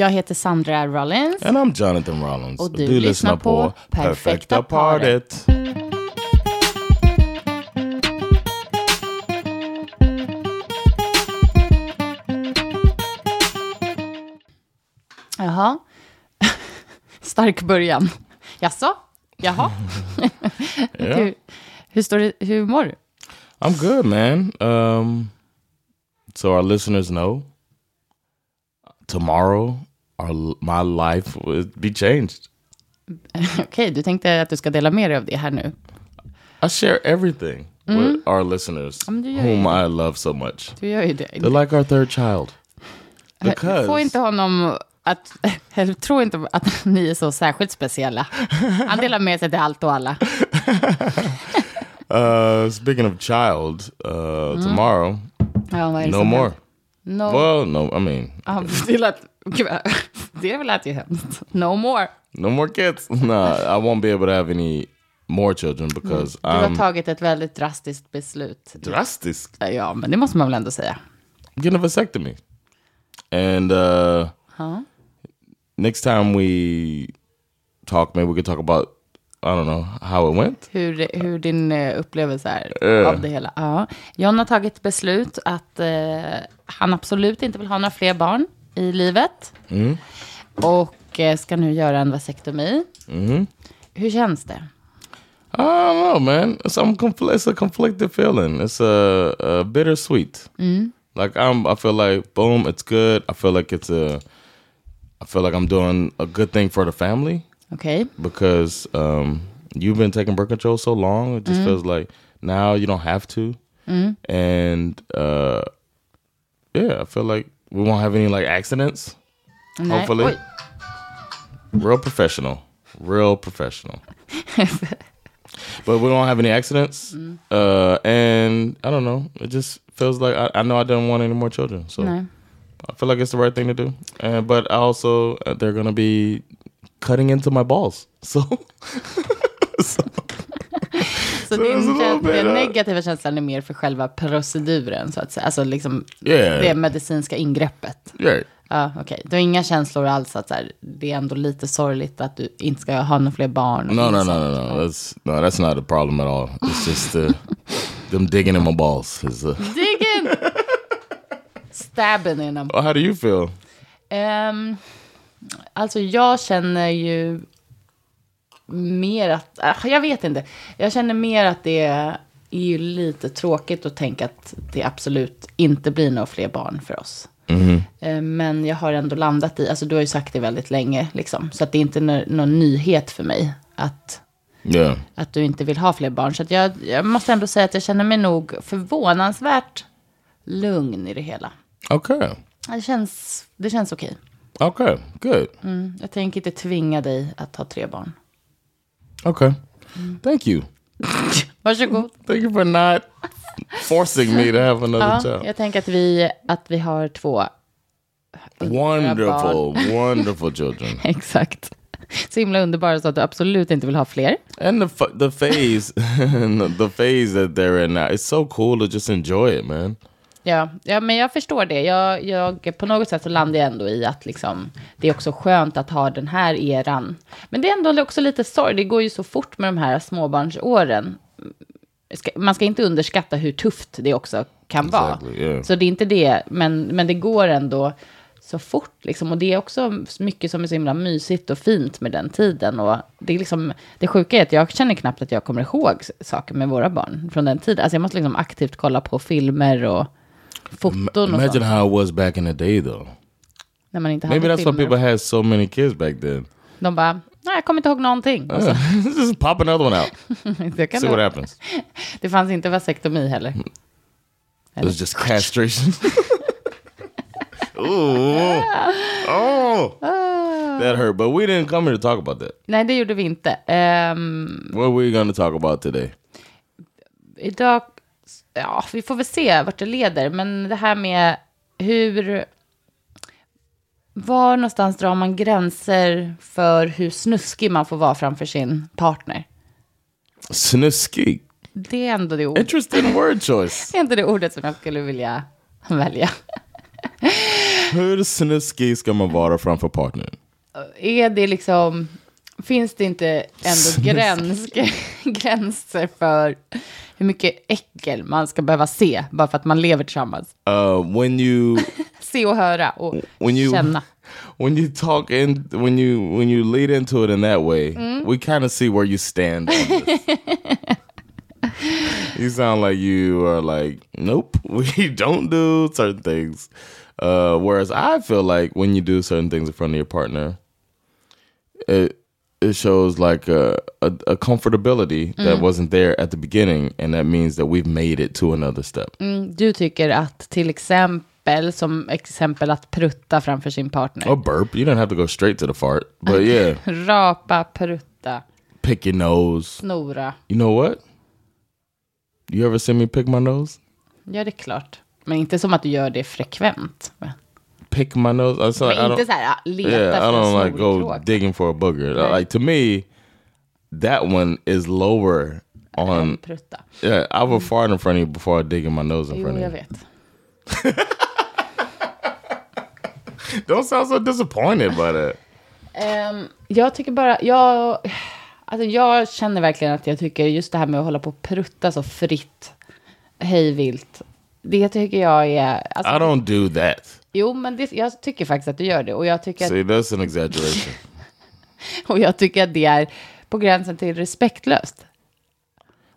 Jag heter Sandra Rollins. And I'm Jonathan Rollins. Och du lyssnar på Perfekta paret. Jaha. Stark början. Jaså? Jaha? hur, hur, står det, hur mår du? I'm good, man. Um, so our listeners know tomorrow our my life will be changed. Okej, du tänkte att du ska dela med dig av det här nu. I share everything with our listeners, gör whom ju I love so much. Du gör ju det. They're like our third child. Because Få inte honom att... Jag tror inte att ni är så särskilt speciella. Han delar med sig till allt och alla. uh, speaking of child, uh, tomorrow, Ja, det no more. No. Well, no, I mean, Ja, det. Det lät ju hemskt. No more. no more kids. no, I won't be able to have any more children because Du har I'm tagit ett väldigt drastiskt beslut. drastic. Ja, men det måste man väl ändå säga. getting a vasectomy. And uh, next time we talk, maybe we could talk about, I don't know, how it went. Hur, hur din eh, upplevelse är Eh. av det hela. Ja. John har tagit beslut att eh, han absolut inte vill ha några fler barn i livet. Och eh, ska nu göra en vasektomi. Hur känns det? I don't know, man. It's, I'm confl- it's a conflicted feeling. It's a, a bittersweet. Like I'm, I feel like boom, it's good. I feel like it's a, I feel like I'm doing a good thing for the family Okej. because um, you've been taking birth control so long. It just feels like now you don't have to, and uh, yeah, I feel like we won't have any like accidents. Hopefully. Real professional, real professional. but we don't have any accidents, uh, and I don't know. It just feels like I, I know I don't want any more children, so. I feel like it's the right thing to do. And but I also uh, they're gonna be cutting into my balls, so. so Så din, little kä- bit, den negativa känslan är mer för själva proceduren, så att säga. Alltså liksom Yeah. det medicinska ingreppet. yeah, Ja, okej. Du har inga känslor alls att så här, det är ändå lite sorgligt att du inte ska ha några fler barn? no, no, no, no, no. That's no, that's not a problem at all. It's just uh, them digging in my balls. Is, uh, Dig in! Stabben in oh, how do you feel? Ehm, alltså jag känner ju mer att, äh, jag vet inte. Jag känner mer att det är ju lite tråkigt att tänka att det absolut inte blir några fler barn för oss. Eh, Men jag har ändå landat i, alltså du har ju sagt det väldigt länge, liksom. Så att det är inte nå- någon nyhet för mig att, Yeah. att du inte vill ha fler barn. Så jag, jag måste ändå säga att jag känner mig nog förvånansvärt lugn i det hela. Okay. Det känns, det känns okej. Okay. Good. Jag tänker inte tvinga dig att ha tre barn. Okay. Thank you. Varsågod. Thank you for not forcing me to have another Ja, child. jag tänker att vi, att vi har två. Wonderful, wonderful children. Exakt. Så himla underbara så att du absolut inte vill ha fler. And the f- the phase, the phase that they're in now, it's so cool to just enjoy it, man. Ja, ja men jag förstår det. Jag, jag, på något sätt så landar jag ändå i att liksom, det är också skönt att ha den här eran. Men det är ändå också lite sorg. Det går ju så fort med de här småbarnsåren. Man ska inte underskatta hur tufft det också kan vara. Exactly, yeah. Så det är inte det, men, men det går ändå så fort. Liksom. Och det är också mycket som är så himla mysigt och fint med den tiden. Och det, är liksom, det sjuka är att jag känner knappt att jag kommer ihåg saker med våra barn från den tiden. Alltså jag måste liksom aktivt kolla på filmer och foton och Imagine sånt. how it was back in the day, though. När man inte Maybe hade that's why filmer. people had so many kids back then. De bara, nej jag kommer inte ihåg någonting. Så, just pop another one out. det, kan See what happens. det fanns inte vasektomi heller. It was just castration. Ooh. Oh. That hurt. But we didn't come here to talk about that. Nej, det gjorde vi inte. Ehm, What are we going to talk about today? idag, ja, vi får väl se vart det leder. Men det här med hur, var någonstans drar man gränser för hur snuskig man får vara framför sin partner? Snuski. Det är ändå det, ord, Interesting word choice. det, är ändå det ordet som jag skulle vilja välja. Hur snuski ska man vara framför partnern? Är det liksom, finns det inte ändå gräns, gränser för hur mycket äckel man ska behöva se bara för att man lever tillsammans? Uh, when you Se och höra och when you känna. when you talk in when you when you lead into it in that way, we kind of see where you stand. On this. you sound like you are like, nope, we don't do certain things. Uh, whereas I feel like when you do certain things in front of your partner, it it shows like a a, a comfortability that wasn't there at the beginning, and that means that we've made it to another step. Du tycker att till exempel, som exempel att prutta framför sin partner. Or burp. You don't have to go straight to the fart, but yeah, Rapa, prutta, pick your nose. snora. You know what? You ever see me pick my nose? Ja, det är klart. Men inte som att du gör det frekvent. Men Pick my nose. I, I inte don't, så här, leta yeah, I efter en don't like go snorkråka. digging for a booger. Right. Like to me, that one is lower on. Prutta. Yeah, I will fart in front of you before I dig in my nose in Jo, front of jag you. vet. Don't sound so disappointed by that. Ehm, jag tycker bara, jag, alltså jag känner verkligen att jag tycker just det här med att hålla på och prutta så fritt, hejvilt. Det tycker jag är, alltså, I don't do that. Jo men det, jag tycker faktiskt att du gör det. Och jag, tycker att, See, that's an exaggeration. och jag tycker att det är på gränsen till respektlöst.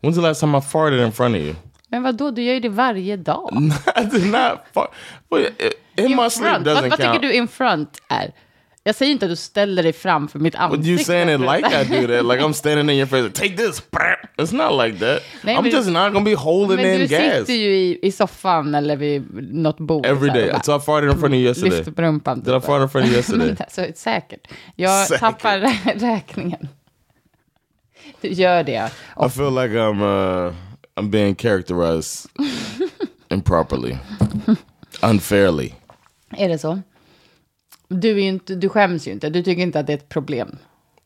When's the last time I farted in front of you? Men vad då? du gör ju det varje dag. I did not fart. In, In my sleep doesn't Vad, vad tycker count. du in front är? Jag säger inte att du ställer dig framför mitt But ansikte. you saying it like I do that, like I'm standing in your face, like, take this. It's not like that. Nej, I'm men- just not gonna be holding Men in du gas sitter ju i, i soffan eller vid något bord. every day. och So I farted in front of you yesterday. Lyfter på rumpan. Did I fart in front of you yesterday? Så säkert. Jag Säkert. tappar rä- räkningen. Du gör det. I feel like I'm uh, I'm being characterized improperly, unfairly. Är det så? Du, är inte, du skäms ju inte. Du tycker inte att det är ett problem.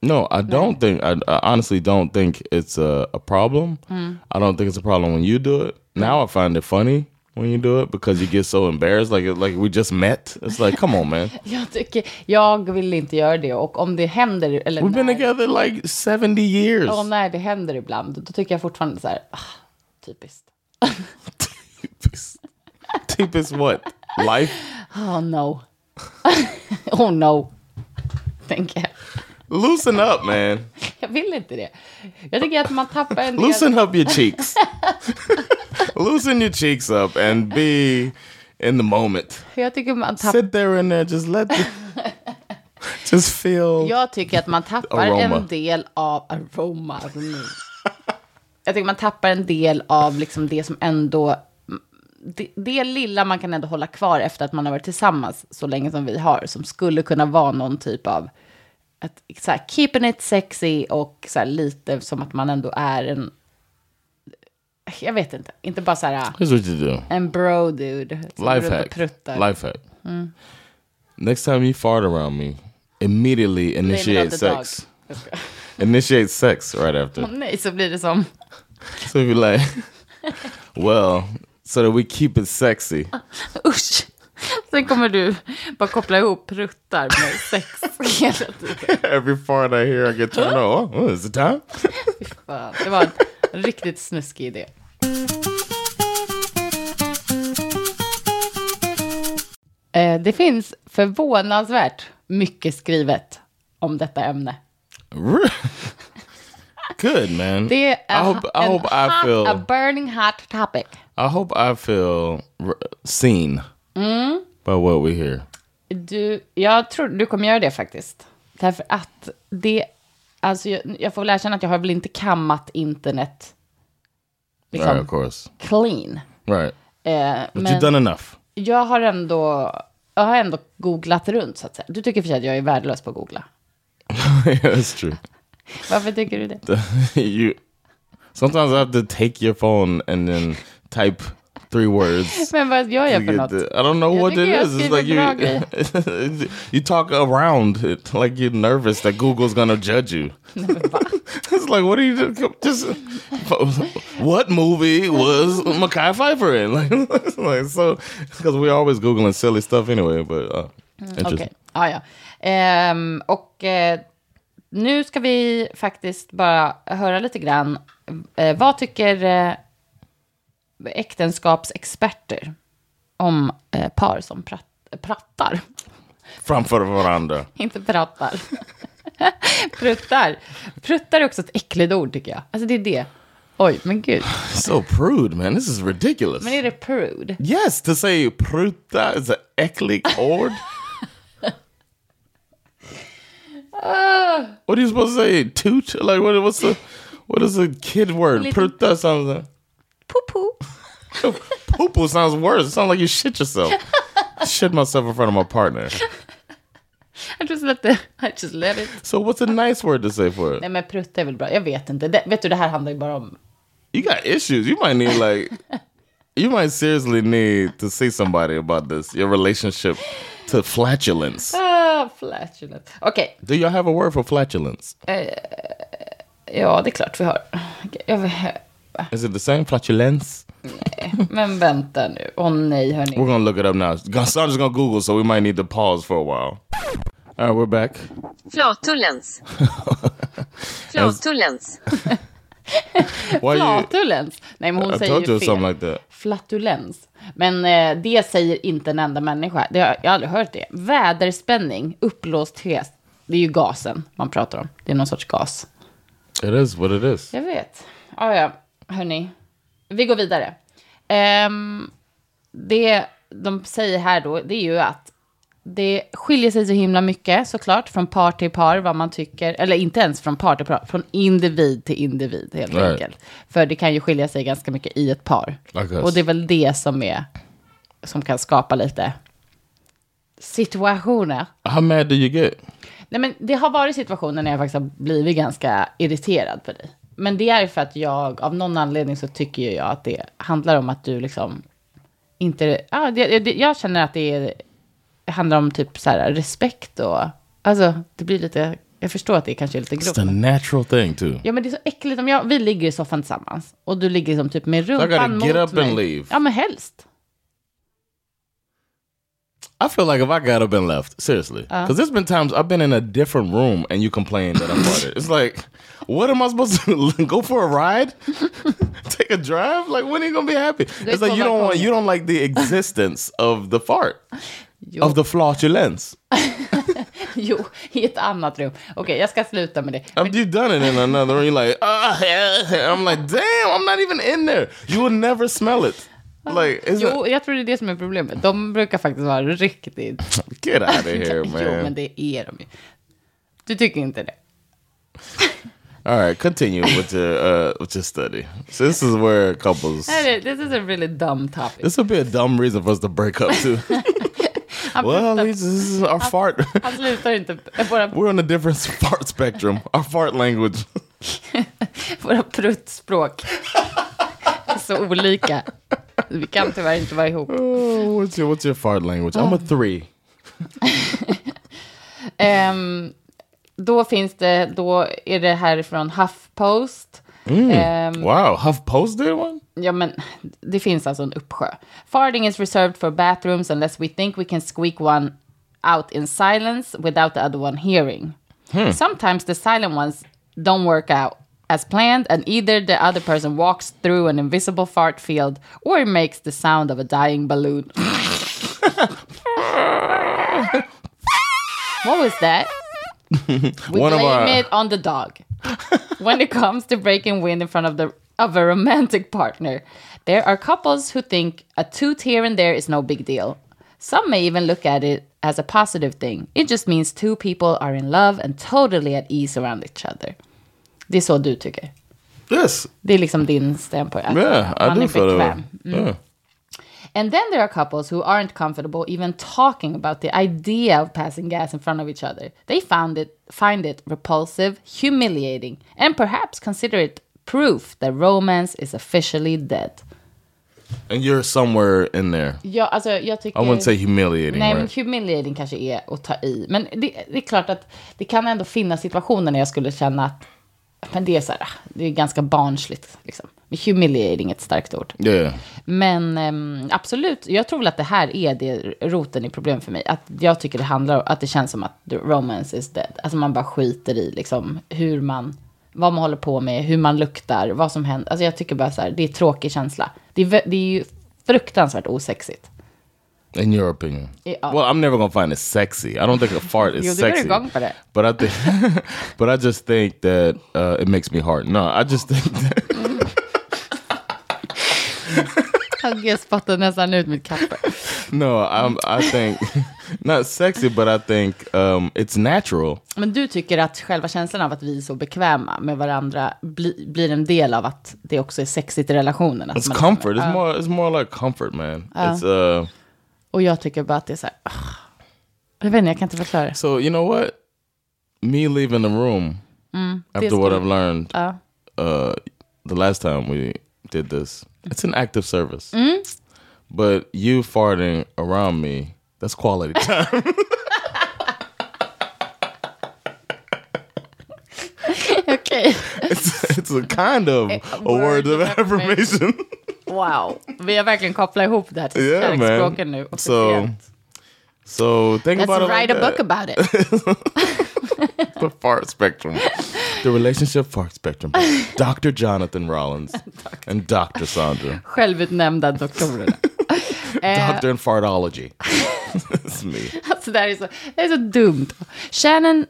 No, I don't think. I, I honestly don't think it's a, a problem. I don't think it's a problem when you do it. Now I find it funny when you do it because you get so embarrassed, like like we just met. It's like, come on, man. Jag, tycker, jag vill inte göra det. Och om det händer... Eller We've been när, together like seventy years. och när det händer ibland, då tycker jag fortfarande så här... Ah, typiskt. Typiskt. Typiskt what? Life? Oh no. oh no. Tänker jag. Loosen up, man. Jag vill inte det. Jag tycker att man tappar en del... Loosen up your cheeks. Loosen your cheeks up and be in the moment. Jag tycker man tappar... Sit there in there, just let the, just feel. Jag tycker att man tappar Aroma. en del av aroma. aroma. Jag tycker man tappar en del av liksom det som ändå... Det, det lilla man kan ändå hålla kvar efter att man har varit tillsammans så länge som vi har. Som skulle kunna vara någon typ av... Att, så här, keeping it sexy och så här, lite som att man ändå är en... Jag vet inte. Inte bara så här Here's what you do. en bro dude. Life hack. hack. Next time you fart around me, immediately initiate sex. Initiate sex right after. Åh nej, så blir det som... So you're like, well, so that we keep it sexy. Usch. Sen kommer du bara koppla ihop pruttar med sex hela tiden. Every fart I hear, I get turned on. Oh, is it time? Fan, Det var en riktigt snuskig idé. Eh, Det finns förvånansvärt mycket skrivet om detta ämne. Good man. Det är I hope, I hope I hot, feel. a burning hot topic. I hope I feel seen by what we hear. Du, jag tror du kommer göra det faktiskt. Därför att det, alltså jag, jag får väl erkänna att jag har väl inte kammat internet liksom, Right, of course. clean. Right. Eh, But men you've done enough. jag har ändå jag har ändå googlat runt så att säga. Du tycker för sig att jag är värdelös på att googla. yeah, that's true. Varför tycker du det? you sometimes I have to take your phone and then type three words. Men vad gör jag för något? I don't know Jag what it is. It's like you you talk around it like you're nervous that Google's gonna judge you. it's like what are you just what movie was Mackay Pfeiffer in? Like, like so because we're always googling silly stuff anyway. But uh, interesting. Okej, ja, ja. Ehm, och eh, nu ska vi faktiskt bara höra lite grann. Eh, vad tycker eh, äktenskapsexperter om eh, par som pratt, prattar? Framför varandra. Inte pratar. Pruttar. Pruttar är också ett äckligt ord tycker jag. Alltså det är det. Oj, men gud. So prude, man. This is ridiculous. Men är det prude? Yes, to say pruta is an äcklig ord. what are you supposed to say? Toot? Like what? What's the what is a kid word? Pruta sounds like Poo-poo. poo sounds worse. It sounds like you shit yourself. shit myself in front of my partner. I just let, the, I just let it. So what's a nice word to say for it? Nej men prutta är väl bra. Jag vet inte. Det, vet du, det här handlar ju bara om... You got issues. You might need like you might seriously need to see somebody about this. Your relationship to flatulence. Ah, flatulent. Okej, Do y'all have a word for flatulence? ja det är klart vi har. Is it the same flatulence? Men vänta nu. Åh nej hörni. We're gonna look it up now. Sandra's gonna Google, so we might need to pause for a while. All right, we're back. Flatulens. Flatulens. Why you? Flatulens. Nej men hon I säger ju fel. like that. Flatulens. Men eh, det säger inte en enda människa. Det har, jag har aldrig hört det. Väderspänning, uppblåsthet. Det är ju gasen man pratar om. Det är någon sorts gas. It is what it is. Jag vet. Ja, ja, hörni. Vi går vidare. Ehm, det de säger här då, det är ju att det skiljer sig så himla mycket såklart från par till par vad man tycker, eller inte ens från par till par, från individ till individ helt Right. enkelt. För det kan ju skilja sig ganska mycket i ett par. Guess. Och det är väl det som är, som kan skapa lite situationer. How mad do you get? Nej, men det har varit situationer när jag faktiskt har blivit ganska irriterad på dig. Men det är för att jag, av någon anledning så tycker jag att det handlar om att du liksom inte, ja, det, det, jag känner att det, är, det handlar om typ så här respekt och, alltså det blir lite, jag förstår att det kanske är lite It's grovt. the men- natural thing too. Ja men det är så äckligt om jag, vi ligger i soffan tillsammans och du ligger som typ med rumpan gotta mot get up mig. and leave. Ja men helst. I feel like if I got up and left, seriously, because there's been times I've been in a different room and you complain that I'm farted. It's like, what am I supposed to go for a ride? Take a drive? Like, when are you gonna be happy? It's like you don't want, you don't like the existence of the fart, of the flatulence. Jo, i ett annat rum. Okej, jag ska sluta med det. Have you done it in another room? You're like, ah, I'm like, damn, I'm not even in there. You would never smell it. Like, Jo, jag tror det är det som är problemet. De brukar faktiskt vara riktigt... get out of here, Jo, men man. det är de ju. Du tycker inte det? All right, continue with your uh, with your study. So this is where couples. This is a really dumb topic. This would be a dumb reason for us to break up too. Well, this is our fart. han slutar inte... Våra, We're on a different fart spectrum. Our fart language. våra pruttspråk är så olika. Vi kan tyvärr inte vara ihop. Oh, what's your what's your fart language? I'm a three. Ehm, då finns det... Då är det härifrån HuffPost. Ehm, Wow, HuffPost did one. Ja, men det finns alltså en uppsjö. Farting is reserved for bathrooms unless we think we can squeak one out in silence without the other one hearing. Sometimes the silent ones don't work out as planned, and either the other person walks through an invisible fart field or it makes the sound of a dying balloon. what was that? We One of blame our- it on the dog. when it comes to breaking wind in front of the of a romantic partner, there are couples who think a toot here and there is no big deal. Some may even look at it as a positive thing. It just means two people are in love and totally at ease around each other. Det är så du tycker. Yes. Det är liksom din stäm på det. att Yeah, I man do är bekväm. Yeah. And then there are couples who aren't comfortable even talking about the idea of passing gas in front of each other. They found it find it repulsive, humiliating, and perhaps consider it proof that romance is officially dead. And you're somewhere in there. Ja, alltså jag tycker... I wouldn't say humiliating. Nej, men right? humiliating kanske är att ta i. Men det, det är klart att det kan ändå finnas situationer när jag skulle känna att men det är så här, det är ganska barnsligt. Liksom. Humiliating är ett starkt ord. Yeah. Men ehm, absolut, jag tror väl att det här är det roten i problem för mig. Att jag tycker det handlar om att det känns som att the romance is dead. Alltså man bara skiter i liksom hur man, vad man håller på med, hur man luktar, vad som händer. Alltså jag tycker bara så här, det är tråkig känsla. Det är, det är ju fruktansvärt osexigt. In your opinion. Yeah. Well, I'm never gonna find it sexy. I don't think a fart is Jo, du sexy. igång på det. But I think, but I just think that uh, it makes me hard. No, I just think that Jag spottar nästan ut mitt kaffe. no, I'm, I think not sexy, but I think um, it's natural. Men du tycker att själva känslan av att vi är så bekväma med varandra bli, blir en del av att det också är sexigt i relationen? It's man- comfort. It's Ja. more. It's more like comfort, man. It's uh. Och jag tycker bara att det är så här... ah. Jag vet inte, jag kan inte förklara. So you know what? Me leaving the room after det what I've learned Ja. uh, the last time we did this, it's an act of service. But you farting around me, that's quality time. Okej. it's, it's a kind of a word word of of affirmation. Wow. Vi har verkligen kopplat ihop det här till Yeah, man. kärleksspråken nu. So, so think Let's about it write like a book about it. the fart spectrum, the relationship fart spectrum. Dr. Jonathan Rollins and Dr. Sandra, Självutnämnda doktorerna. Eh, Doctor in fartology. it's me. Alltså det här är så, det är så dumt. Shannon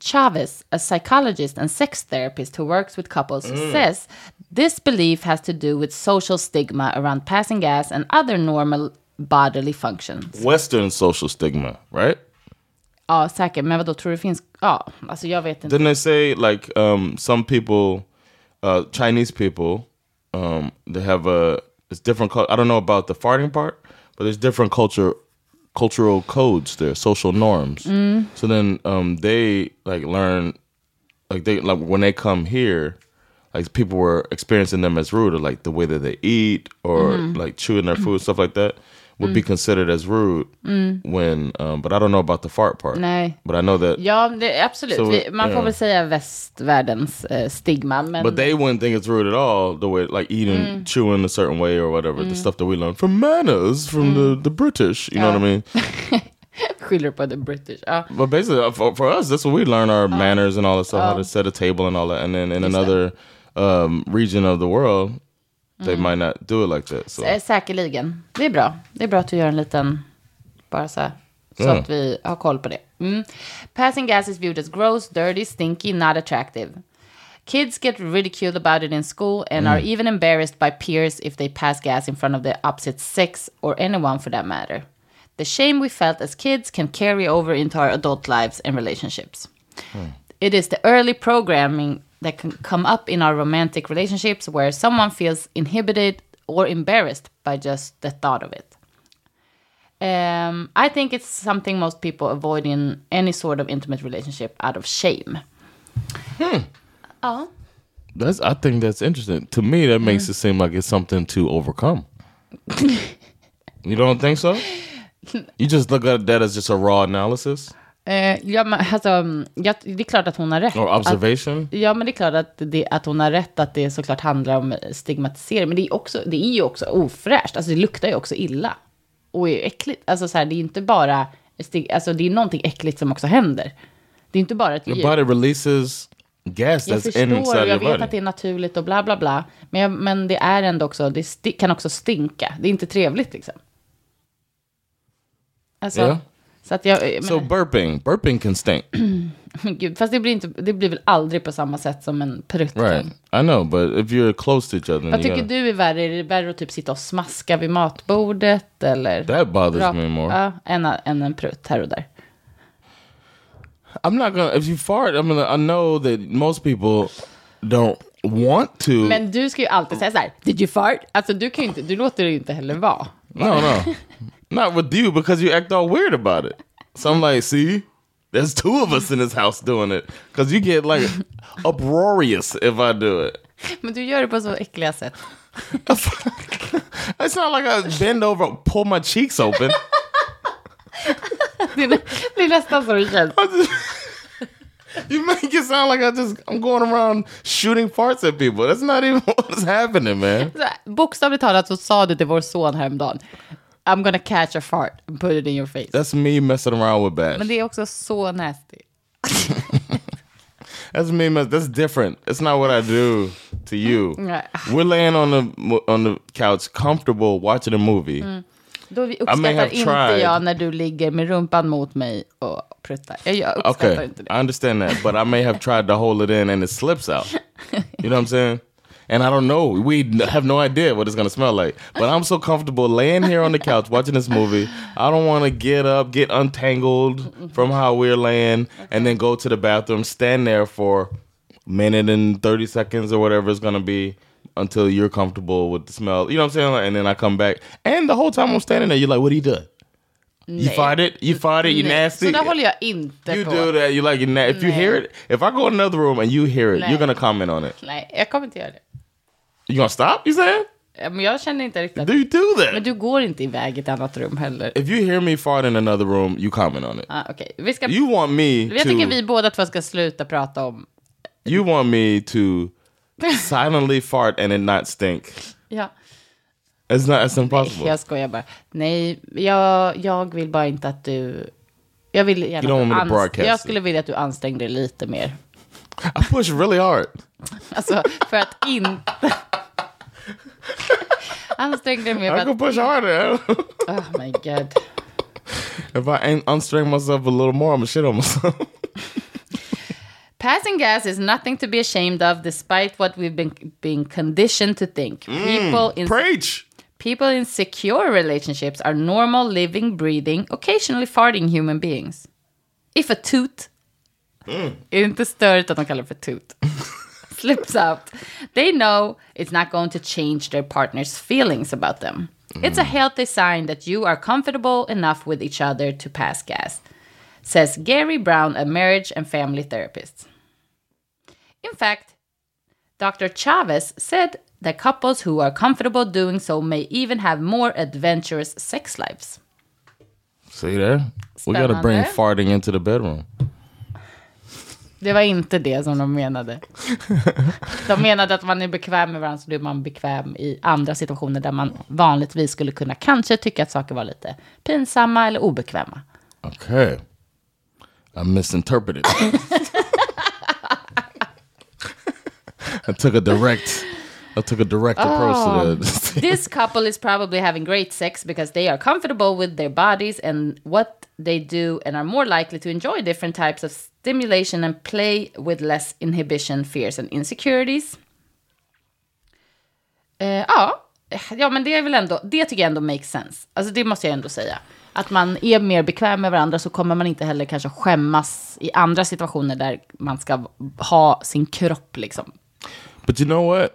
Chavez, a psychologist and sex therapist who works with couples, says this belief has to do with social stigma around passing gas and other normal bodily functions. Western social stigma, right? Ja, säkert. Men vad då tror du det finns? Ja, alltså jag vet inte. Didn't they say like um, some people, uh, Chinese people, um, they have a it's different. I don't know about the farting part, but there's different culture, cultural codes there, social norms. So then um, they like learn, like they like when they come here, like people were experiencing them as rude, or like the way that they eat, or mm-hmm. like chewing their food, mm. stuff like that. Would be mm. considered as rude mm. when, um, but I don't know about the fart part. Nej. But I know that Ja, det, absolut. So, Vi, man får yeah. väl säga västvärldens eh, stigma. Men But they wouldn't think it's rude at all, the way like eating, chewing a certain way or whatever, the stuff that we learned from manners from the, the British. You know what I mean? skyller på the British. Ja. But basically, uh, for, for us, that's what we learn our manners and all that stuff, how to set a table and all that. And then in another um, region of the world, they might not do it like that. So Säkerligen. Det är bra. Det är bra att du gör en liten, bara så här, så att vi har koll på det. Mm. Passing gas is viewed as gross, dirty, stinky, not attractive. Kids get ridiculed about it in school and are even embarrassed by peers if they pass gas in front of the opposite sex or anyone for that matter. The shame we felt as kids can carry over into our adult lives and relationships. It is the early programming that can come up in our romantic relationships where someone feels inhibited or embarrassed by just the thought of it. Um, I think it's something most people avoid in any sort of intimate relationship out of shame. Oh, that's I think that's interesting. To me, that makes it seem like it's something to overcome. you don't think so? You just look at that as just a raw analysis Eh, ja, men alltså, mm, ja, det är klart att hon har rätt. or Att, observation. ja, men det är klart att, det, att hon har rätt att det såklart handlar om stigmatisering. Men det är, också, det är ju också ofräscht. Alltså det luktar ju också illa. Och är äckligt. Alltså så här, det är ju inte bara... Stig, alltså det är någonting äckligt som också händer. Det är inte bara ett Your djur. body releases gas Jag that's förstår inside och jag your vet body. att det är naturligt och bla bla bla. Men, jag, men det är ändå också, det kan också stinka. Det är inte trevligt liksom. Alltså, Ja. Så att jag... Men, So burping, burping can stink, men gud, fast det blir, inte, det blir väl aldrig på samma sätt som en prutt. right? I know, but if you're close to each other, Vad tycker gotta, du är värre? Är det värre att typ sitta och smaska vid matbordet? Eller that bothers Rap- me more. Ja, än, än en prutt här och där. I'm not gonna. If you fart, I mean, I know that most people don't want to. Men du ska ju alltid säga så här, did you fart? Alltså du kan ju inte, du låter det ju inte heller vara. No, no. Not with you because you act all weird about it. So I'm like, see, there's two of us in this house doing it. Because you get like uproarious if I do it. Men du gör det på så äckliga sätt. It's not like I bend over and pull my cheeks open. Det är, det är nästan så det känns. You make it sound like I just I'm going around shooting farts at people. That's not even what's happening, man. Så Bokstavligt talat så sa du till vår son häromdagen. I'm gonna catch a fart and put it in your face. That's me messing around with Bash. Men det är också så nasty. That's me. Mess- that's different. It's not what I do to you. Nej. We're laying on the on the couch, comfortable, watching a movie. Då vi I may uppskattar have inte tried. jag när du ligger med rumpan mot mig och pruttar. Jag, uppskattar Okay, inte I det. understand that, but I may have tried to hold it in and it slips out. You know what I'm saying? And I don't know. We have no idea what it's gonna smell like. But I'm so comfortable laying here on the couch watching this movie. I don't want to get up, get untangled from how we're laying, and then go to the bathroom, stand there for a minute and thirty seconds or whatever it's gonna be until you're comfortable with the smell. You know what I'm saying? And then I come back, and the whole time I'm standing there, you're like, "What are you doing? You fight it? You fight it? You Nej, nasty?" Så där håller jag inte You på. do that. You like it. If you hear it, if I go in another room and you hear it, Nej. you're gonna comment on it. Nej, jag kommer inte göra det. You gonna stop? You saying? Men jag känner inte riktigt att... Do you do that? Men du går inte iväg i ett annat rum heller. if you hear me fart in another room, you comment on it. Ah, Okej, vi ska... You want me Jag tycker to? vi båda två ska sluta prata om... You want me to silently fart and it not stink? Ja, It's not. It's impossible. jag skojar bara. Nej, jag, jag vill bara inte att du... Jag vill gärna You don't want Jag skulle vilja att du ansträngde dig lite mer. I push really hard. Alltså, för att inte... Ansträng dig mer I att... push harder. Oh my god. if I ain't unstring myself a little more, I'm gonna shit on myself. Passing gas is nothing to be ashamed of despite what we've been being conditioned to think. Mm. People in Preach. people in secure relationships are normal, living, breathing, occasionally farting human beings. If a toot, mm. det inte störigt att de kallar det för toot, slips out, they know it's not going to change their partner's feelings about them. It's a mm. healthy sign that you are comfortable enough with each other to pass gas, says Gary Brown, a marriage and family therapist. In fact, Dr. Chavez said that couples who are comfortable doing so may even have more adventurous sex lives. See there? We gotta bring Spännande. farting into the bedroom. Det var inte det som de menade. De menade att man är bekväm med varandra så blir man bekväm i andra situationer där man vanligtvis skulle kunna kanske tycka att saker var lite pinsamma eller obekväma. Okay. I misinterpreted. I took a direct I took a direct approach to that. This couple is probably having great sex because they are comfortable with their bodies and what they do and are more likely to enjoy different types of stimulation and play with less inhibition, fears and insecurities. Eh, ja, ja, men det är väl ändå, det tycker jag ändå makes sense. Alltså det måste jag ändå säga. Att man är mer bekväm med varandra så kommer man inte heller kanske skämmas i andra situationer där man ska ha sin kropp liksom. But you know what?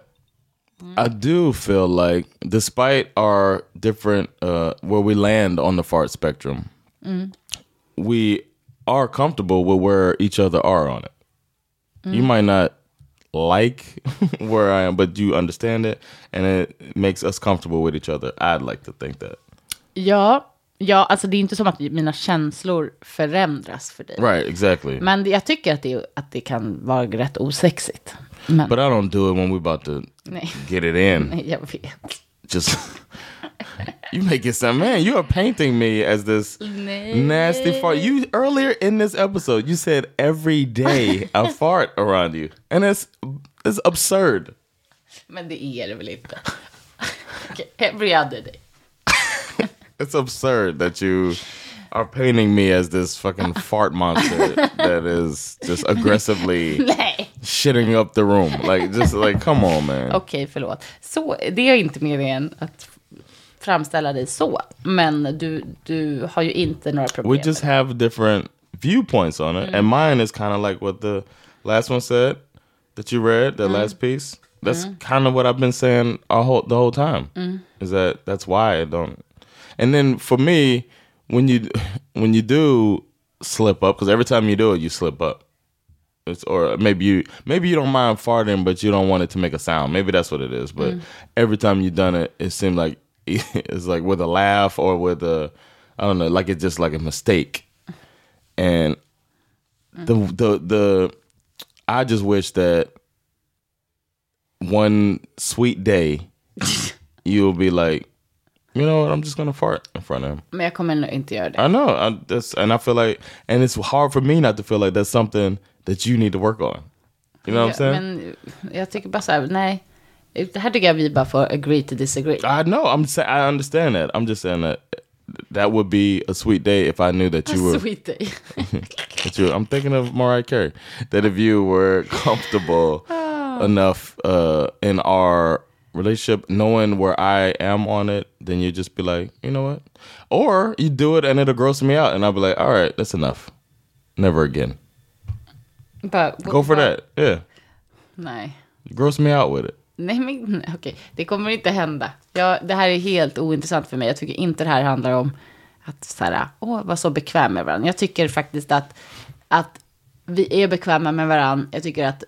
I do feel like, despite our different, uh, where we land on the fart spectrum, we are comfortable with where each other are on it. You mm. might not like where I am, but you understand it, and it makes us comfortable with each other. I'd like to think that. Ja, ja, alltså det är inte som att mina känslor förändras för dig. Right, exactly. Men jag tycker att det, att det kan vara rätt osexigt. Men But I don't do it when we're about to nej, get it in. nej, jag vet. Just you make it sound, man. You are painting me as this nasty fart. You earlier in this episode, you said every day I fart around you, and it's it's absurd. Men det är det väl inte. okay, every other day. It's absurd that you are painting me as this fucking fart monster that is just aggressively shitting up the room. Like just like come on, man. Okej, förlåt. Så, det är inte meningen att framställa dig så. Men du, du har ju inte några problem. we just have different viewpoints on it and mine is kind of like what the last one said that you read the last piece that's kind of what i've been saying whole, the whole time is that that's why i don't And then for me, when you when you do slip up, because every time you do it, you slip up. It's, or maybe you maybe you don't mind farting, but you don't want it to make a sound. Maybe that's what it is. But every time you've done it, it seemed like it's like with a laugh or with a I don't know, like it's just like a mistake. And the the the I just wish that one sweet day you'll be like, you know what, I'm just gonna fart in front of him. Men jag kommer nog inte göra det. I know. I, that's and I feel like, and it's hard for me not to feel like that's something that you need to work on. You know what I'm saying? Men jag tycker bara så här, nej. Det här tycker jag vi bara får agree to disagree. I know. I'm saying I understand that. I'm just saying that that would be a sweet day if I knew that you were. Sweet day. that you, I'm thinking of Mariah Carey. That if you were comfortable enough uh, in our relationship, knowing where I am on it, then you'd just be like, you know what? Or you do it and it'll gross me out, and I'll be like, all right, that's enough. Never again. But Go for that. Yeah. Nej. Gross me out with it. Nej, men okej. Det kommer inte hända. Jag, det här är helt ointressant för mig. Jag tycker inte det här handlar om att så här, åh, vara så bekväm med varandra. Jag tycker faktiskt att, att vi är bekväma med varandra. Jag tycker att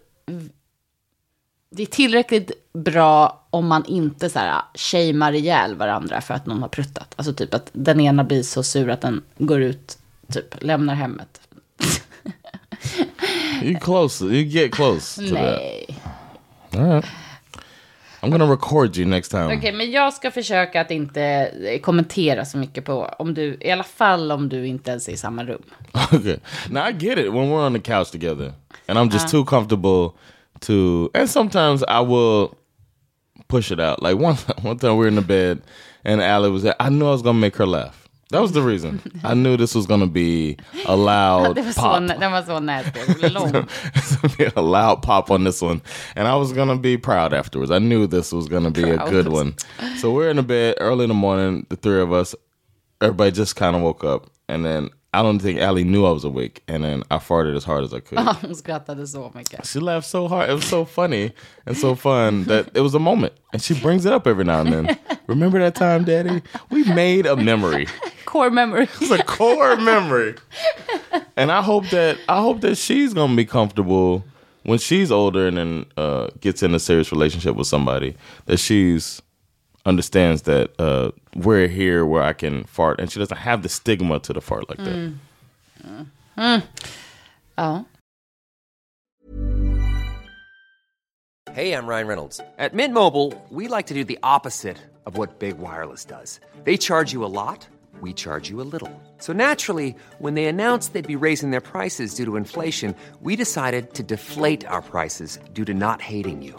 det är tillräckligt bra om man inte så här shamear ihjäl varandra för att någon har pruttat. Alltså typ att den ena blir så sur att den går ut, typ lämnar hemmet. You close. You get close to that. Nej. All right. I'm gonna record you next time. Okej, men jag ska försöka att inte eh, kommentera så mycket på, om du, i alla fall om du inte ens är i samma rum. Okay. Now I get it when we're on the couch together and I'm just too comfortable to and sometimes I will push it out. Like one one time we were in the bed and Allie was there. I knew I was gonna make her laugh. That was the reason. I knew this was gonna be a loud så, pop. nä- den var så näsig, lång. It's gonna be a loud pop on this one. And I was gonna be proud afterwards. I knew this was gonna be a good one. So we're in the bed early in the morning, the three of us. Everybody just kind of woke up. And then I don't think Allie knew I was awake. And then I farted as hard as I could. Ja, Hon skrattade så mycket. She laughed so hard. It was so funny and so fun that it was a moment. And she brings it up every now and then. Remember that time, Daddy? We made a memory. Core memory. It's a core memory. And I hope that I hope that she's gonna be comfortable when she's older and then uh, gets in a serious relationship with somebody. That she's understands that uh, we're here where I can fart, and she doesn't have the stigma to the fart like that. Ja. Hey, I'm Ryan Reynolds. At Mint Mobile, we like to do the opposite of what Big Wireless does. They charge you a lot, we charge you a little. So naturally, when they announced they'd be raising their prices due to inflation, we decided to deflate our prices due to not hating you.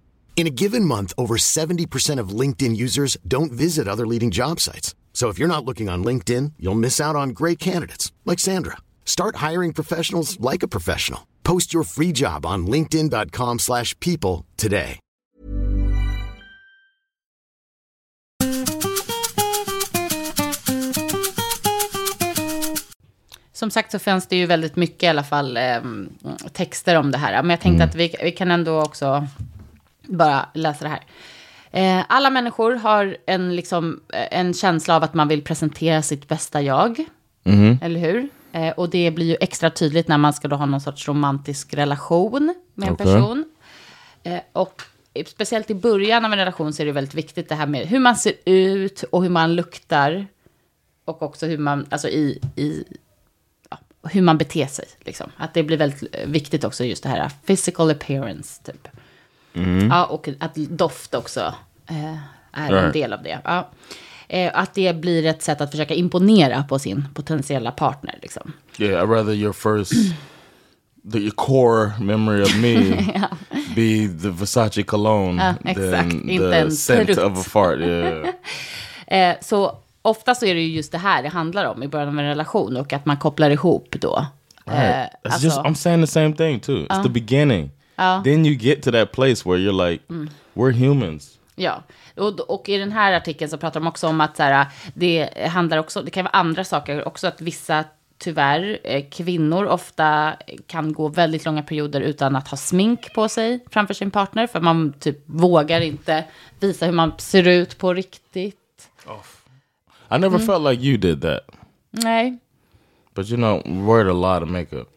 In a given month, over 70% of LinkedIn users don't visit other leading job sites. So if you're not looking on LinkedIn, you'll miss out on great candidates like Sandra. Start hiring professionals like a professional. Post your free job on linkedin.com/people today. Som sagt så finns det ju väldigt mycket i alla fall eh, texter om det här. Men jag tänkte att vi, vi kan ändå också bara läsa det här. Eh, alla människor har en, liksom, eh, en känsla av att man vill presentera sitt bästa jag. Eller hur? Eh, och det blir ju extra tydligt när man ska då ha någon sorts romantisk relation med en Okej. person. Eh, och speciellt i början av en relation så är det väldigt viktigt det här med hur man ser ut och hur man luktar. Och också hur man, alltså i, i ja, hur man beter sig. Liksom. Att det blir väldigt viktigt också just det här physical appearance typ. Ja, och att doft också eh, är en del av det. Ja. Eh, att det blir ett sätt att försöka imponera på sin potentiella partner. Liksom. Yeah, I'd rather your first, the core memory of me be the Versace cologne Ja, than exakt. Inte the en scent prutt. of a fart. Yeah. Eh, så ofta så är det ju just det här det handlar om i början av en relation och att man kopplar ihop då. Right. Eh, alltså- just I'm saying the same thing too. It's the beginning. Then you get to that place where you're like, we're humans. Ja, och, och i den här artikeln så pratar de också om att så här, det handlar också, det kan vara andra saker också, att vissa tyvärr, eh, kvinnor ofta kan gå väldigt långa perioder utan att ha smink på sig framför sin partner, för man typ vågar inte visa hur man ser ut på riktigt. I never felt like you did that. Nej, But you know, wear a lot of makeup.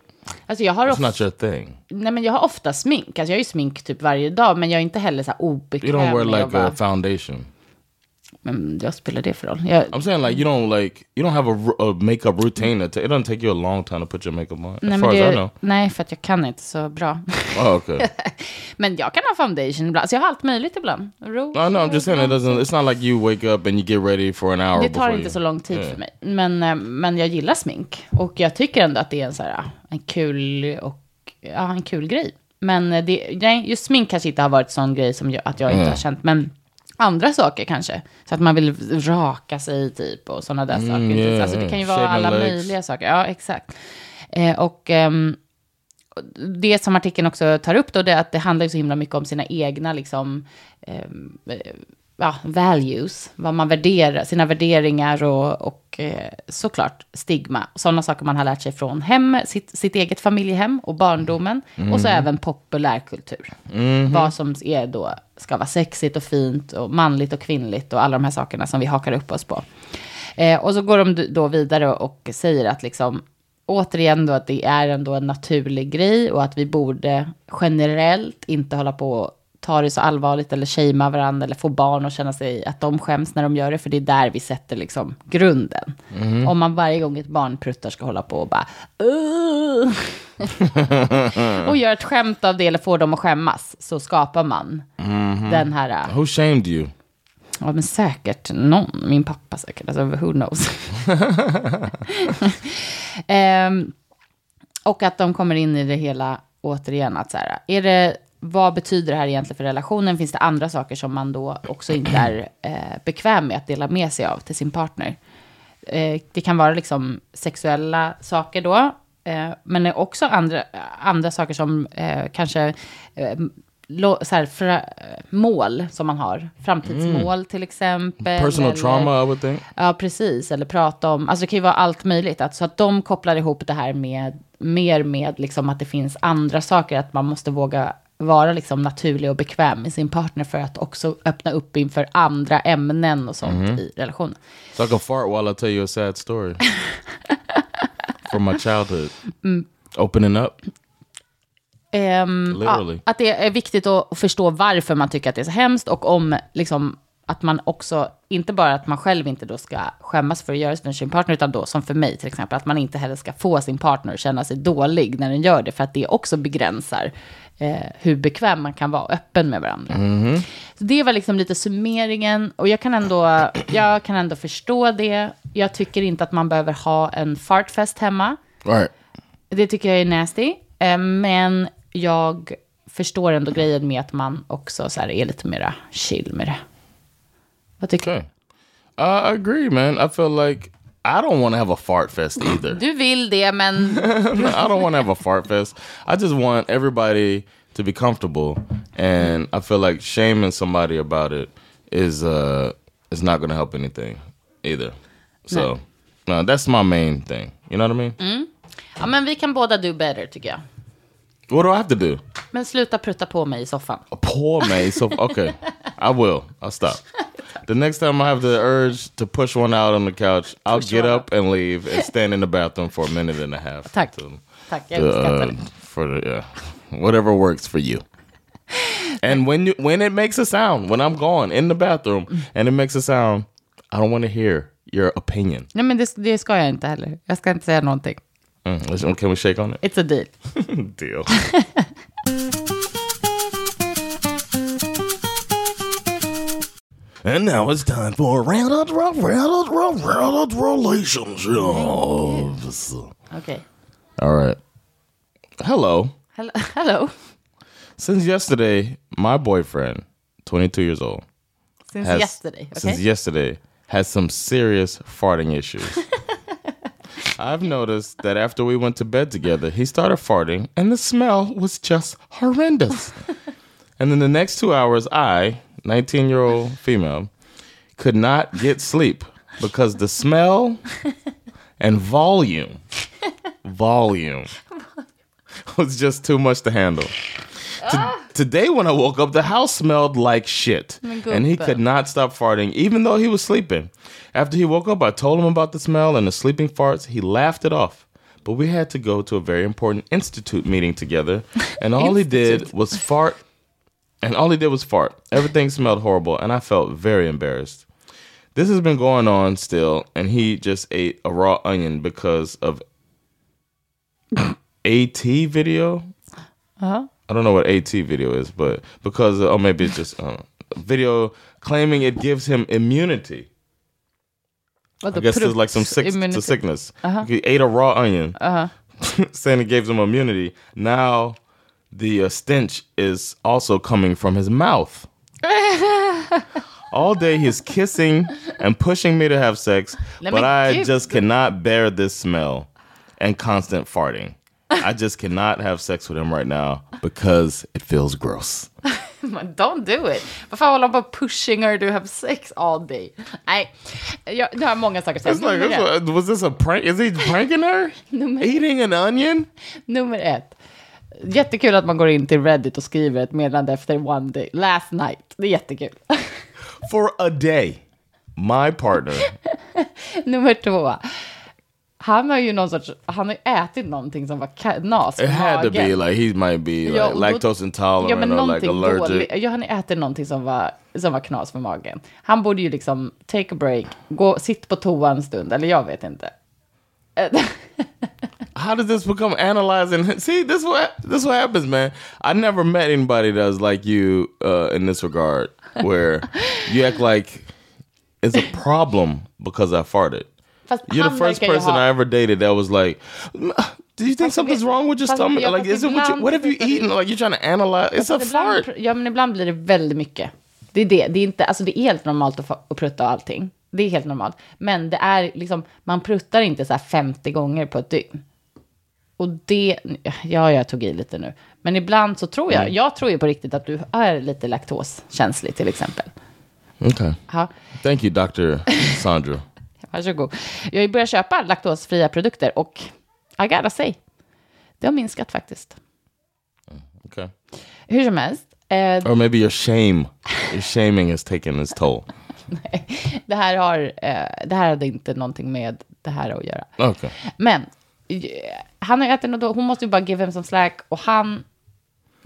Alltså jag har, It's not your thing. nej, men jag har ofta smink, alltså jag har ju smink typ varje dag, men jag är inte heller så här You obekväm don't wear like a vara, foundation. Men vad spelar det för roll? Jag, I'm saying like you don't like you don't have a, a makeup routine. That it doesn't take you a long time to put your makeup on. nej, as far as I det, know. nej, för att jag kan inte så bra. Oh, okay. Men jag kan ha foundation ibland. Så jag har allt möjligt ibland. Rouge, no, no, I'm just saying it doesn't. It's not like you wake up and you get ready for an hour. Det tar inte you, så lång tid Yeah. för mig. Men, eh, men jag gillar smink. Och jag tycker ändå att det är en, så här, en, kul, och, ja, en kul grej. Men eh, det, nej, just smink kanske inte har varit sån grej som jag, att jag inte Mm. har känt. Men andra saker kanske. Så att man vill raka sig typ och sådana där saker. Mm, yeah, alltså det kan ju vara Shaving alla möjliga saker. Ja, exakt. Eh, och ehm, det som artikeln också tar upp då, det är att det handlar så himla mycket om sina egna liksom, ehm, eh, ja, values, vad man värderar, sina värderingar och, och eh, såklart stigma. Sådana saker man har lärt sig från hem, sitt, sitt eget familjehem och barndomen. Och så även populärkultur. Vad som är då, ska vara sexigt och fint och manligt och kvinnligt och alla de här sakerna som vi hakar upp oss på. Eh, och så går de då vidare och säger att liksom, återigen då att det är ändå en naturlig grej och att vi borde generellt inte hålla på ta det så allvarligt eller shamea varandra eller få barn att känna sig att de skäms när de gör det, för det är där vi sätter liksom grunden. Om man varje gång ett barn pruttar ska hålla på och bara och gör ett skämt av det eller får dem att skämmas, så skapar man den här... Who shamed you? Ja, men säkert någon. Min pappa säkert. Alltså, who knows. Ehm, och att de kommer in i det hela återigen. Att så här, är det, vad betyder det här egentligen för relationen? Finns det andra saker som man då också inte är eh, bekväm med att dela med sig av till sin partner? Eh, det kan vara liksom sexuella saker då. Eh, men det är också andra, andra saker som eh, kanske eh, lo, så här, fra, mål som man har. Framtidsmål till exempel. Personal eller- trauma, I would think. Ja, precis. Eller prata om, alltså det kan ju vara allt möjligt. Att, så att de kopplar ihop det här med, mer med liksom att det finns andra saker. Att man måste våga vara liksom naturlig och bekväm med sin partner för att också öppna upp inför andra ämnen och sånt i relationen. So I can fart while I tell you a sad story from my childhood. Opening up. Literally. ja, att det är viktigt att förstå varför man tycker att det är så hemskt och om liksom att man också, inte bara att man själv inte då ska skämmas för att göra det med sin partner, utan då som för mig till exempel, att man inte heller ska få sin partner att känna sig dålig när den gör det, för att det också begränsar eh, hur bekväm man kan vara öppen med varandra. Så det var liksom lite summeringen, och jag kan, ändå, jag kan ändå förstå det. Jag tycker inte att man behöver ha en fartfest hemma. Right. Det tycker jag är nasty. Eh, Men jag förstår ändå grejen med att man också så här är lite mera chill med det. Vad tycker Okay. Uh, I agree, man. I feel like I don't want to have a fart fest either. du? Du vill det, men I don't want to have a fart fest. I just want everybody to be comfortable, and I feel like shaming somebody about it is uh is not going to help anything either. So, no, that's my main thing. You know what I mean? ja, men vi kan båda do better, tycker jag. What do I have to do? Men sluta prutta på mig i soffan. Poor me. So okay, I will. I'll stop. The next time I have the urge to push one out on the couch, I'll get up and leave and stand in the bathroom for a minute and a half. Tack. to- Tack, jag uppskattar uh, for the yeah, whatever works for you. And when you when it makes a sound, when I'm gone in the bathroom and it makes a sound, I don't want to hear your opinion. Nej, men det, det ska jag inte heller. Jag ska inte säga någonting. Mm, can we shake on it? It's a deal. Deal. and now it's time for round round round round round relationships. Okej. All right. Hello. Hello. Hello. Since yesterday, my boyfriend, 22 years old, Since has yesterday. since yesterday has some serious farting issues. I've noticed that after we went to bed together, he started farting, and the smell was just horrendous. and then the next two hours, I, 19 year old female, could not get sleep because the smell and volume, volume, was just too much to handle. To- today, when I woke up, the house smelled like shit. And he could not stop farting, even though he was sleeping. After he woke up, I told him about the smell and the sleeping farts. He laughed it off. But we had to go to a very important institute meeting together, and all he did was fart. And all he did was fart. Everything smelled horrible, and I felt very embarrassed. This has been going on still, and he just ate a raw onion because of AT video. Uh-huh. I don't know what AT video is, but because oh maybe it's just uh, video claiming it gives him immunity. I guess there's like some sick to sickness. He ate a raw onion, saying it gives him immunity. Now the uh, stench is also coming from his mouth. All day he's kissing and pushing me to have sex, Let but I give- just cannot bear this smell and constant farting. I just cannot have sex with him right now because it feels gross. Don't do it. Vad fan håller han på pushing her to have sex all day? Nej, jag, jag har många saker att säga. Like, Nummer that's ett. what- was this a prank? Is he pranking her? Eating an onion? Nummer ett. Jättekul att man går in till Reddit och skriver ett meddelande efter one day, last night. Det är jättekul. For a day. My partner. Nummer två. Han har ju någon sorts, han har ätit någonting som var knas It had to be like he might be like Ja, lactose intolerant Ja, men or like allergic. dåligt. Ja, han äter någonting som var, som var knas för magen. Han borde ju liksom take a break, gå, sitt på toa en stund, eller jag vet inte. How did this become analyzing? See, this what this what happens, man. I never met anybody that's like you uh, in this regard, where you act like it's a problem because I farted. Fast You're the first person ha- I ever dated that was like, "Do you think Fast something's det- wrong with your stomach? ja, like, is it what you? What have you eaten? Like, you're trying to analyze? It's a ibland, fart. Ja, men ibland blir det väldigt mycket. Det är det. Det är, inte, alltså det är helt normalt att, att prutta och allting. Det är helt normalt. Men det är liksom, man pruttar inte så här 50 gånger på ett dygn. Och det, ja, jag tog i lite nu. Men ibland så tror jag, Mm. jag tror ju på riktigt att du är lite laktoskänslig till exempel. Okay. Ja, Thank you, Dr. Sandra. varsågod. Jag har ju börjat köpa laktosfria produkter och I gotta say, det har minskat faktiskt. Okay. Hur som helst, eh, Or maybe your shame, your shaming has taken its toll. det, här har, eh, det här hade inte någonting med det här att göra. Okay. Men han har ju ätit något, då- hon måste ju bara give him some slack och han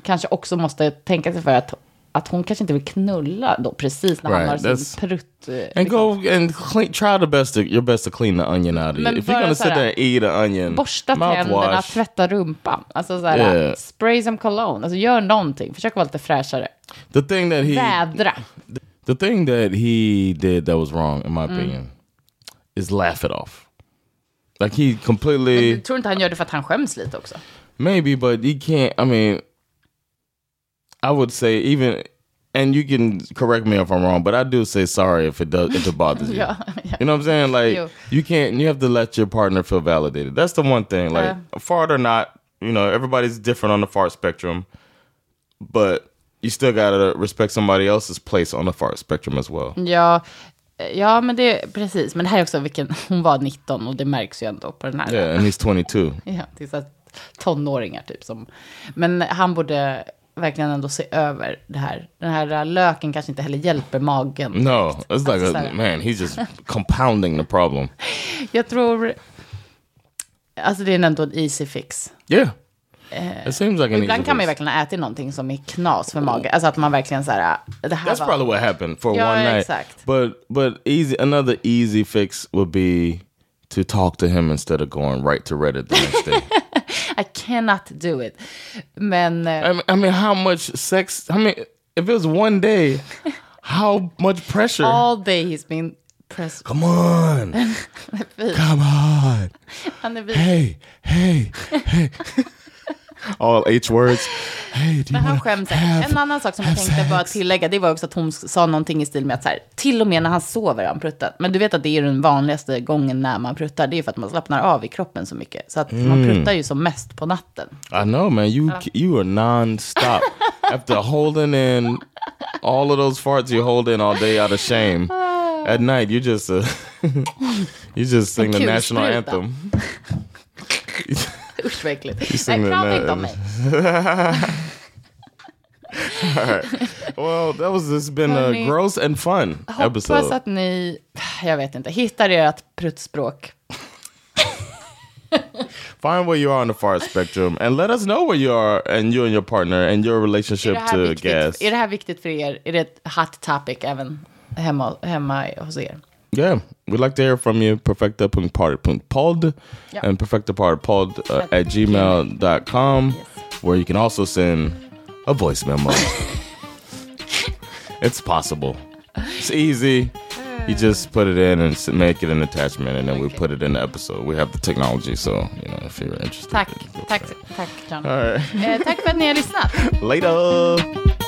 kanske också måste tänka sig för att, att hon kanske inte vill knulla då precis när han Right, har sin prutt. eh, And go and clean, try the best to, your best to clean the onion out of you. If you're gonna sit there and eat an onion, Borsta tänderna, mouthwash. tvätta rumpan. Alltså så här, Yeah. spray some cologne. Alltså gör någonting. Försök vara lite fräschare. The thing that he, Vädra. the thing that he did that was wrong, in my Mm. opinion, is laugh it off. Like he Men completely, du tror inte han gör det för att han skäms lite också? maybe, but he can't. I mean, I would say even, and you can correct me if I'm wrong, but I do say sorry if it does if it bothers you. yeah, ja. You know what I'm saying? Like Yo. you can't. You have to let your partner feel validated. That's the one thing. Like Uh. fart or not, you know, everybody's different on the fart spectrum, but you still gotta respect somebody else's place on the fart spectrum as well. Ja, ja, men det precis. Men det här är också vilken, hon var 19 och det märks ju ändå på den här. Yeah, and he's 22. Ja, det är så att tonåringar typ som. Men han borde verkligen ändå se över det här. Den här löken kanske inte heller hjälper magen. No, it's like Alltså, så a, här- man. He's just compounding the problem. Jag tror, alltså det är ändå en easy fix. Yeah, it seems like an Ibland kan man ju verkligen ha ätit någonting som är knas för magen. Alltså att man verkligen så här, det här That's var... probably what happened for Yeah, one night. exact. But but easy another easy fix would be to talk to him instead of going right to Reddit the next day. I cannot do it. Men... eh, I mean, I mean, how much sex? I mean, if it was one day, how much pressure? All day he's been pressed. Come on, come on. Han är vid. All H words. Hey, Men han skäms have- En annan sak som jag tänkte bara sex? tillägga, det var också att hon sa någonting i stil med att så här, till och med när han sover har han pruttat. Men du vet att det är den vanligaste gången när man pruttar, det är för att man slappnar av i kroppen så mycket. Så att man Mm. pruttar ju som mest på natten. I know, man. You you are non-stop. After holding in all of those farts you hold in all day out of shame, at night you just uh, you just sing the national anthem. Usch vad äckligt. Nej, prata inte om mig. Well, that was this been a Hörni, gross and fun Hoppas episode. att ni, jag vet inte, hittar ert pruttspråk. Find where you are on the fart spectrum and let us know where you are and you and your partner and your relationship to viktigt, gas. är det här viktigt för er? Är det ett hot topic även hemma, hemma hos er? Yeah, we'd like to hear from you. Perfecta.party.pod Yeah. and perfectapartypod uh, at gmail.com, where you can also send a voice memo. it's possible. It's easy. You just put it in and make it an attachment, and then we put it in the episode. We have the technology, so you know if you're interested. Tack, tack, tack John. All right. Eh, tack för att ni har lyssnat. Later.